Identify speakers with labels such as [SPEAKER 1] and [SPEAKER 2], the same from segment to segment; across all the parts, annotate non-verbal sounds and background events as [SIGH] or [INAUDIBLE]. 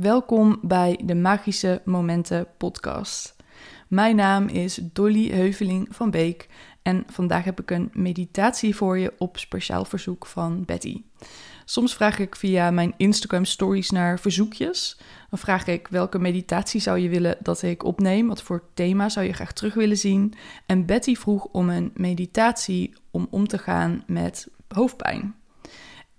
[SPEAKER 1] Welkom bij de Magische Momenten podcast. Mijn naam is Dolly Heuveling van Beek en vandaag heb ik een meditatie voor je op speciaal verzoek van Betty. Soms vraag ik via mijn Instagram stories naar verzoekjes. Dan vraag ik welke meditatie zou je willen dat ik opneem, wat voor thema zou je graag terug willen zien. En Betty vroeg om een meditatie om om te gaan met hoofdpijn.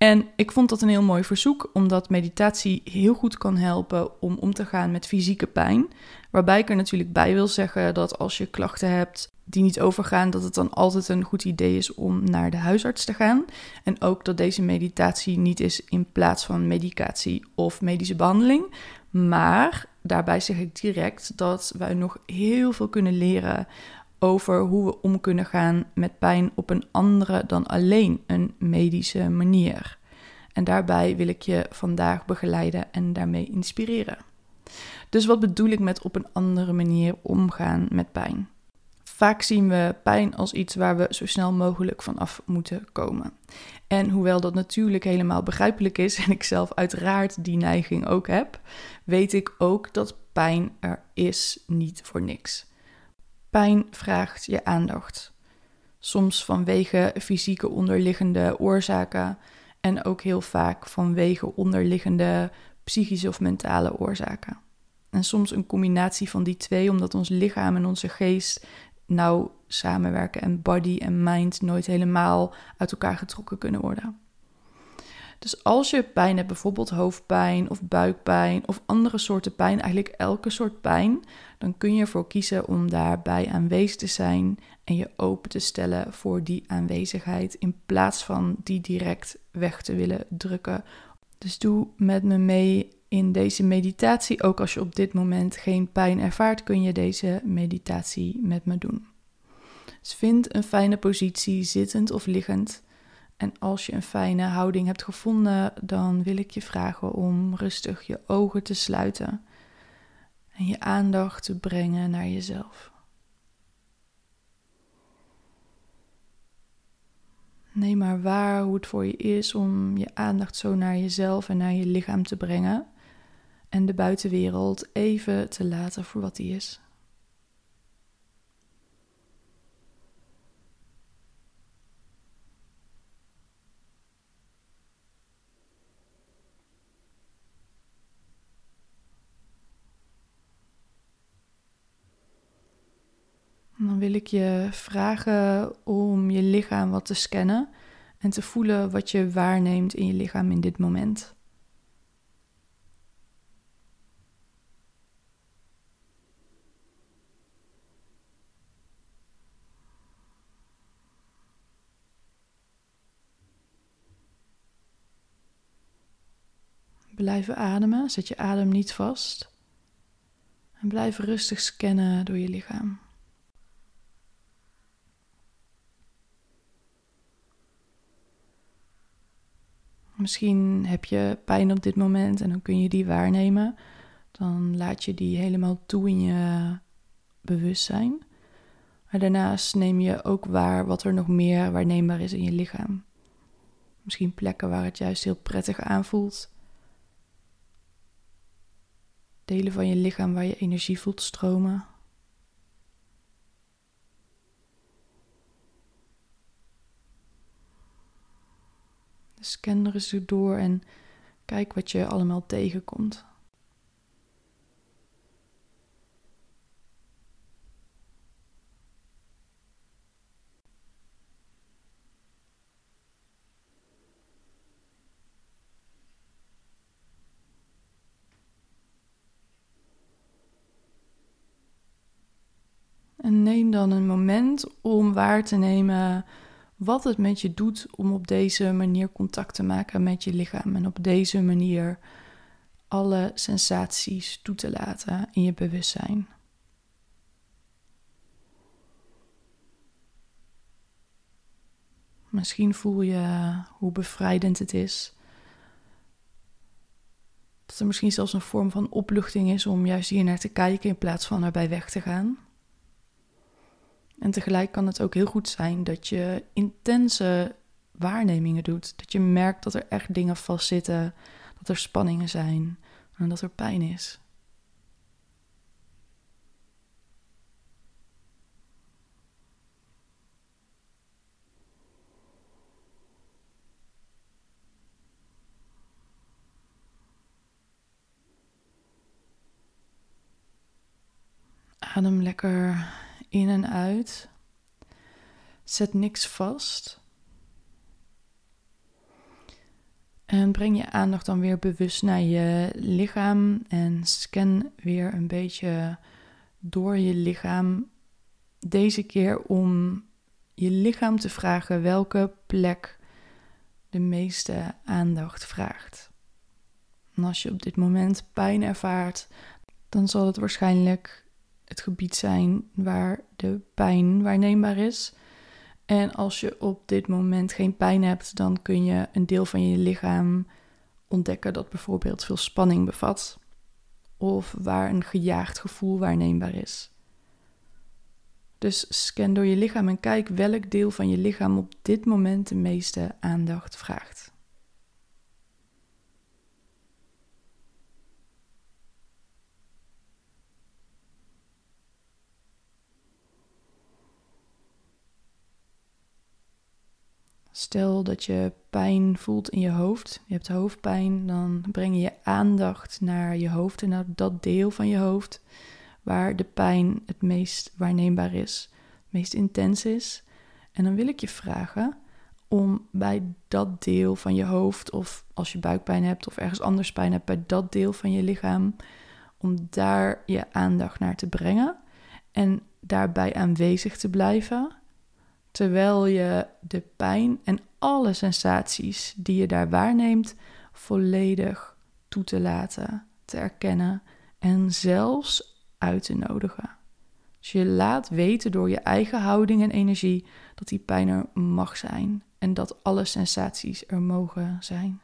[SPEAKER 1] En ik vond dat een heel mooi verzoek, omdat meditatie heel goed kan helpen om om te gaan met fysieke pijn. Waarbij ik er natuurlijk bij wil zeggen dat als je klachten hebt die niet overgaan, dat het dan altijd een goed idee is om naar de huisarts te gaan. En ook dat deze meditatie niet is in plaats van medicatie of medische behandeling. Maar daarbij zeg ik direct dat wij nog heel veel kunnen leren over hoe we om kunnen gaan met pijn op een andere dan alleen een medische manier. En daarbij wil ik je vandaag begeleiden en daarmee inspireren. Dus wat bedoel ik met op een andere manier omgaan met pijn? Vaak zien we pijn als iets waar we zo snel mogelijk vanaf moeten komen. En hoewel dat natuurlijk helemaal begrijpelijk is en ik zelf uiteraard die neiging ook heb, weet ik ook dat pijn er is niet voor niks. Pijn vraagt je aandacht. Soms vanwege fysieke onderliggende oorzaken en ook heel vaak vanwege onderliggende psychische of mentale oorzaken. En soms een combinatie van die twee, omdat ons lichaam en onze geest nauw samenwerken en body en mind nooit helemaal uit elkaar getrokken kunnen worden. Dus als je pijn hebt, bijvoorbeeld hoofdpijn of buikpijn of andere soorten pijn, eigenlijk elke soort pijn, dan kun je ervoor kiezen om daarbij aanwezig te zijn en je open te stellen voor die aanwezigheid in plaats van die direct weg te willen drukken. Dus doe met me mee in deze meditatie. Ook als je op dit moment geen pijn ervaart, kun je deze meditatie met me doen. Dus vind een fijne positie, zittend of liggend. En als je een fijne houding hebt gevonden, dan wil ik je vragen om rustig je ogen te sluiten en je aandacht te brengen naar jezelf. Neem maar waar hoe het voor je is om je aandacht zo naar jezelf en naar je lichaam te brengen en de buitenwereld even te laten voor wat die is. Dan wil ik je vragen om je lichaam wat te scannen en te voelen wat je waarneemt in je lichaam in dit moment. Blijven ademen, zet je adem niet vast. En blijf rustig scannen door je lichaam. Misschien heb je pijn op dit moment en dan kun je die waarnemen. Dan laat je die helemaal toe in je bewustzijn. Maar daarnaast neem je ook waar wat er nog meer waarneembaar is in je lichaam. Misschien plekken waar het juist heel prettig aanvoelt. Delen van je lichaam waar je energie voelt stromen. Scan er eens door en kijk wat je allemaal tegenkomt. En neem dan een moment om waar te nemen wat het met je doet om op deze manier contact te maken met je lichaam en op deze manier alle sensaties toe te laten in je bewustzijn. Misschien voel je hoe bevrijdend het is. Dat er misschien zelfs een vorm van opluchting is om juist hier naar te kijken in plaats van erbij weg te gaan. En tegelijk kan het ook heel goed zijn dat je intense waarnemingen doet. Dat je merkt dat er echt dingen vastzitten, dat er spanningen zijn, en dat er pijn is. Adem lekker in en uit. Zet niks vast. En breng je aandacht dan weer bewust naar je lichaam en scan weer een beetje door je lichaam. Deze keer om je lichaam te vragen welke plek de meeste aandacht vraagt. En als je op dit moment pijn ervaart, dan zal het waarschijnlijk het gebied zijn waar de pijn waarneembaar is. En als je op dit moment geen pijn hebt, dan kun je een deel van je lichaam ontdekken dat bijvoorbeeld veel spanning bevat. Of waar een gejaagd gevoel waarneembaar is. Dus scan door je lichaam en kijk welk deel van je lichaam op dit moment de meeste aandacht vraagt. Stel dat je pijn voelt in je hoofd, je hebt hoofdpijn, dan breng je je aandacht naar je hoofd en naar dat deel van je hoofd waar de pijn het meest waarneembaar is, het meest intens is. En dan wil ik je vragen om bij dat deel van je hoofd, of als je buikpijn hebt of ergens anders pijn hebt, bij dat deel van je lichaam, om daar je aandacht naar te brengen en daarbij aanwezig te blijven terwijl je de pijn en alle sensaties die je daar waarneemt volledig toe te laten, te erkennen en zelfs uit te nodigen. Dus je laat weten door je eigen houding en energie dat die pijn er mag zijn en dat alle sensaties er mogen zijn.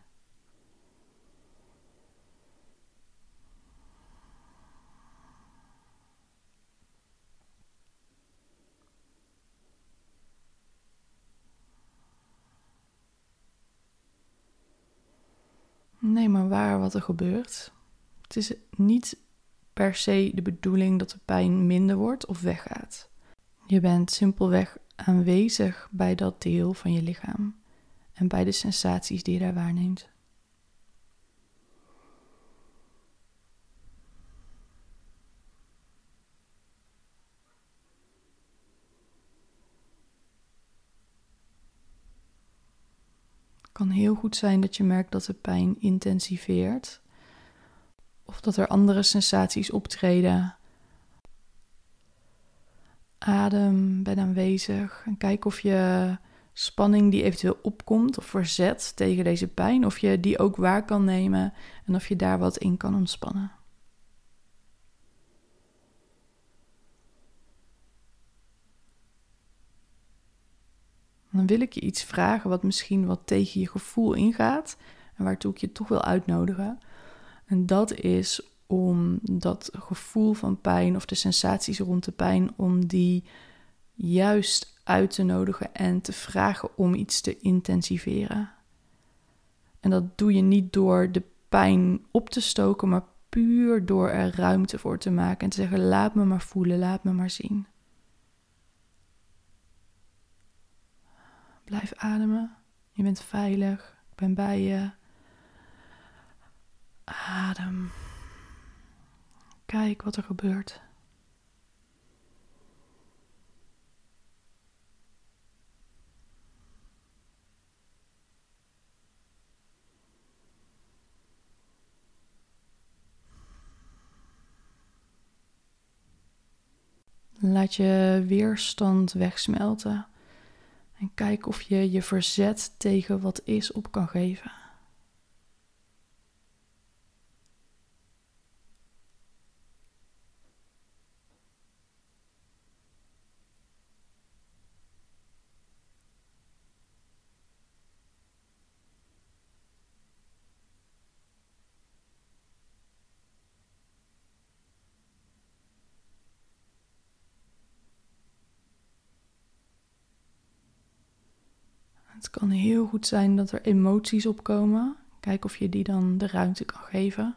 [SPEAKER 1] Nee, maar waar wat er gebeurt. Het is niet per se de bedoeling dat de pijn minder wordt of weggaat. Je bent simpelweg aanwezig bij dat deel van je lichaam en bij de sensaties die je daar waarneemt. Kan heel goed zijn dat je merkt dat de pijn intensiveert. Of dat er andere sensaties optreden. Adem, ben aanwezig en kijk of je spanning die eventueel opkomt of verzet tegen deze pijn, of je die ook waar kan nemen en of je daar wat in kan ontspannen. Dan wil ik je iets vragen wat misschien wat tegen je gevoel ingaat en waartoe ik je toch wil uitnodigen. En dat is om dat gevoel van pijn of de sensaties rond de pijn, om die juist uit te nodigen en te vragen om iets te intensiveren. En dat doe je niet door de pijn op te stoken, maar puur door er ruimte voor te maken en te zeggen: laat me maar voelen, laat me maar zien. Blijf ademen. Je bent veilig. Ik ben bij je. Adem. Kijk wat er gebeurt. Laat je weerstand wegsmelten. En kijk of je je verzet tegen wat is op kan geven. Het kan heel goed zijn dat er emoties opkomen. Kijk of je die dan de ruimte kan geven.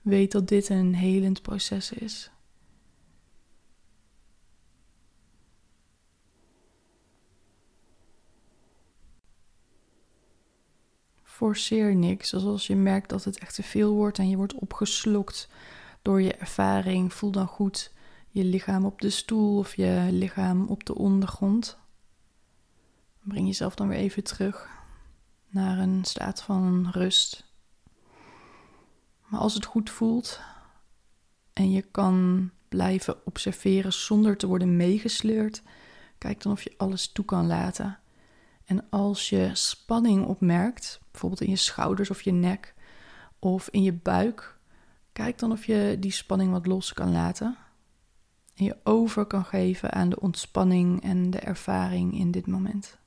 [SPEAKER 1] Weet dat dit een helend proces is. Forceer niks. Dus als je merkt dat het echt te veel wordt en je wordt opgeslokt door je ervaring, voel dan goed je lichaam op de stoel of je lichaam op de ondergrond. Breng jezelf dan weer even terug naar een staat van rust. Maar als het goed voelt en je kan blijven observeren zonder te worden meegesleurd, kijk dan of je alles toe kan laten. En als je spanning opmerkt, bijvoorbeeld in je schouders of je nek of in je buik, kijk dan of je die spanning wat los kan laten. En je over kan geven aan de ontspanning en de ervaring in dit moment.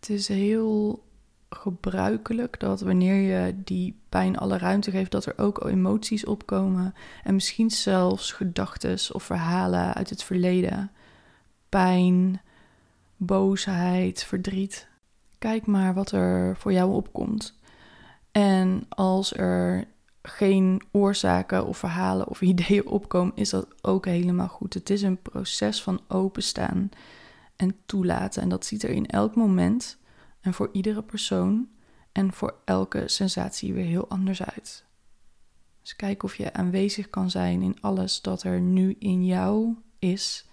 [SPEAKER 1] Het is heel gebruikelijk dat wanneer je die pijn alle ruimte geeft, dat er ook emoties opkomen. En misschien zelfs gedachten of verhalen uit het verleden. Pijn, boosheid, verdriet. Kijk maar wat er voor jou opkomt. En als er geen oorzaken of verhalen of [LAUGHS] ideeën opkomen, is dat ook helemaal goed. Het is een proces van openstaan en toelaten. En dat ziet er in elk moment en voor iedere persoon en voor elke sensatie weer heel anders uit. Dus kijk of je aanwezig kan zijn in alles dat er nu in jou is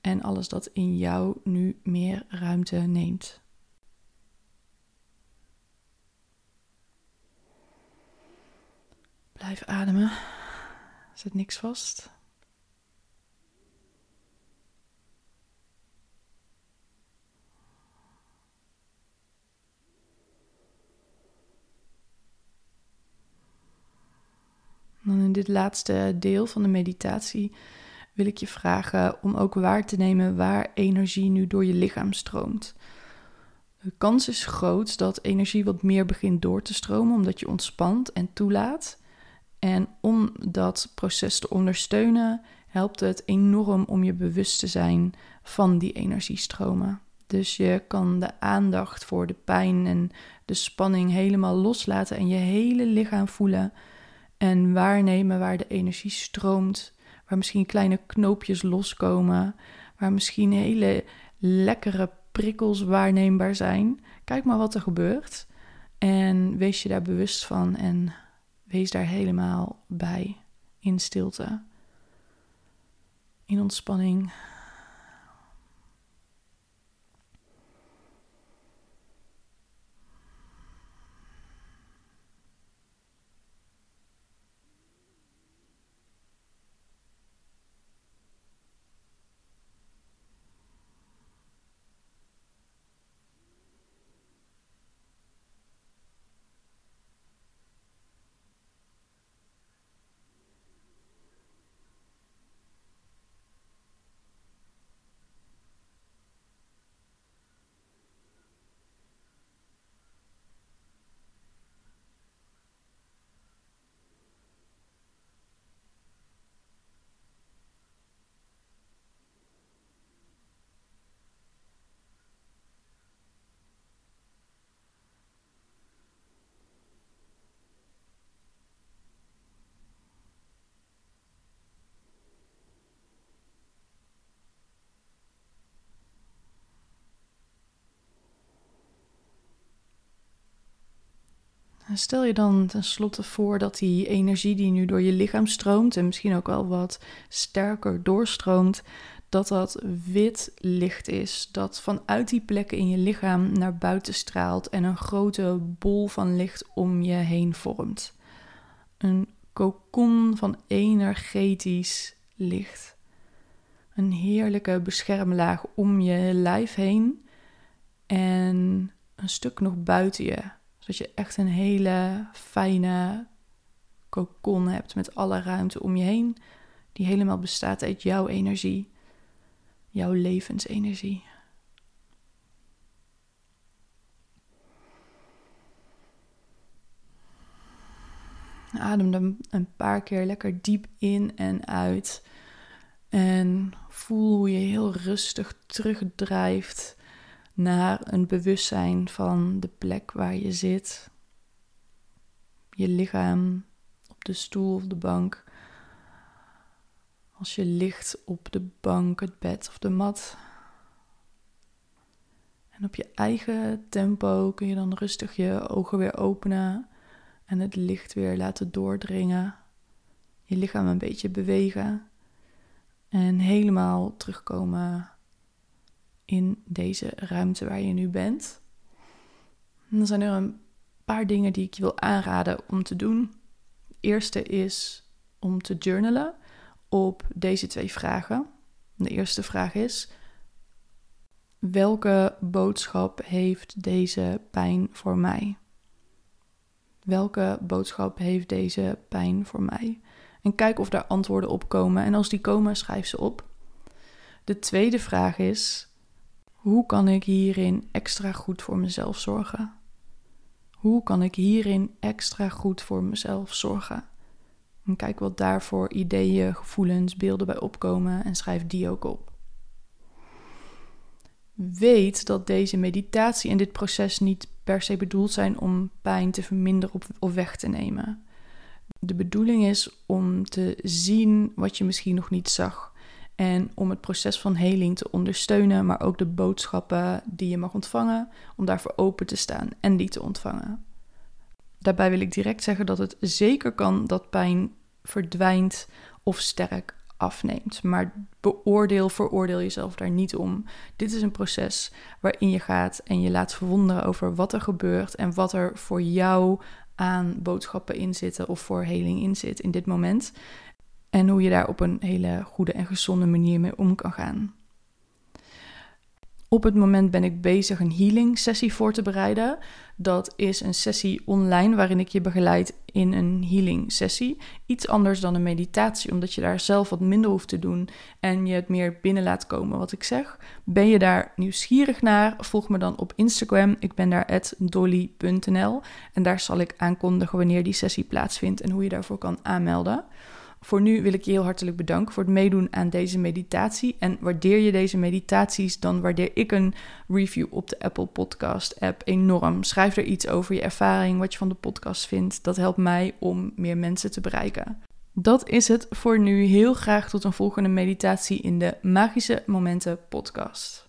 [SPEAKER 1] en alles dat in jou nu meer ruimte neemt. Blijf ademen. Zet niks vast. Dan in dit laatste deel van de meditatie wil ik je vragen om ook waar te nemen waar energie nu door je lichaam stroomt. De kans is groot dat energie wat meer begint door te stromen omdat je ontspant en toelaat. En om dat proces te ondersteunen, helpt het enorm om je bewust te zijn van die energiestromen. Dus je kan de aandacht voor de pijn en de spanning helemaal loslaten en je hele lichaam voelen en waarnemen waar de energie stroomt, waar misschien kleine knoopjes loskomen, waar misschien hele lekkere prikkels waarneembaar zijn. Kijk maar wat er gebeurt en wees je daar bewust van en wees daar helemaal bij in stilte, in ontspanning. Stel je dan tenslotte voor dat die energie die nu door je lichaam stroomt en misschien ook wel wat sterker doorstroomt, dat dat wit licht is, dat vanuit die plekken in je lichaam naar buiten straalt en een grote bol van licht om je heen vormt. Een kokon van energetisch licht. Een heerlijke beschermlaag om je lijf heen en een stuk nog buiten je dat je echt een hele fijne kokon hebt met alle ruimte om je heen, die helemaal bestaat uit jouw energie, jouw levensenergie. Adem dan een paar keer lekker diep in en uit. En voel hoe je heel rustig terugdrijft naar een bewustzijn van de plek waar je zit. Je lichaam op de stoel of de bank. Als je ligt op de bank, het bed of de mat. En op je eigen tempo kun je dan rustig je ogen weer openen en het licht weer laten doordringen. Je lichaam een beetje bewegen en helemaal terugkomen in deze ruimte waar je nu bent. En dan zijn er een paar dingen die ik je wil aanraden om te doen. De eerste is om te journalen op deze twee vragen. De eerste vraag is: welke boodschap heeft deze pijn voor mij? Welke boodschap heeft deze pijn voor mij? En kijk of daar antwoorden op komen. En als die komen, schrijf ze op. De tweede vraag is: hoe kan ik hierin extra goed voor mezelf zorgen? Hoe kan ik hierin extra goed voor mezelf zorgen? En kijk wat daarvoor ideeën, gevoelens, beelden bij opkomen en schrijf die ook op. Weet dat deze meditatie en dit proces niet per se bedoeld zijn om pijn te verminderen of weg te nemen. De bedoeling is om te zien wat je misschien nog niet zag. En om het proces van heling te ondersteunen, maar ook de boodschappen die je mag ontvangen, om daarvoor open te staan en die te ontvangen. Daarbij wil ik direct zeggen dat het zeker kan dat pijn verdwijnt of sterk afneemt. Maar beoordeel, veroordeel jezelf daar niet om. Dit is een proces waarin je gaat en je laat verwonderen over wat er gebeurt en wat er voor jou aan boodschappen in zitten of voor heling in zit in dit moment. En hoe je daar op een hele goede en gezonde manier mee om kan gaan. Op het moment ben ik bezig een healing sessie voor te bereiden. Dat is een sessie online waarin ik je begeleid in een healing sessie. Iets anders dan een meditatie, omdat je daar zelf wat minder hoeft te doen en je het meer binnen laat komen wat ik zeg. Ben je daar nieuwsgierig naar? Volg me dan op Instagram. Ik ben daar dolly.nl en daar zal ik aankondigen wanneer die sessie plaatsvindt en hoe je daarvoor kan aanmelden. Voor nu wil ik je heel hartelijk bedanken voor het meedoen aan deze meditatie. En waardeer je deze meditaties, dan waardeer ik een review op de Apple Podcast app enorm. Schrijf er iets over je ervaring, wat je van de podcast vindt. Dat helpt mij om meer mensen te bereiken. Dat is het voor nu. Heel graag tot een volgende meditatie in de Magische Momenten podcast.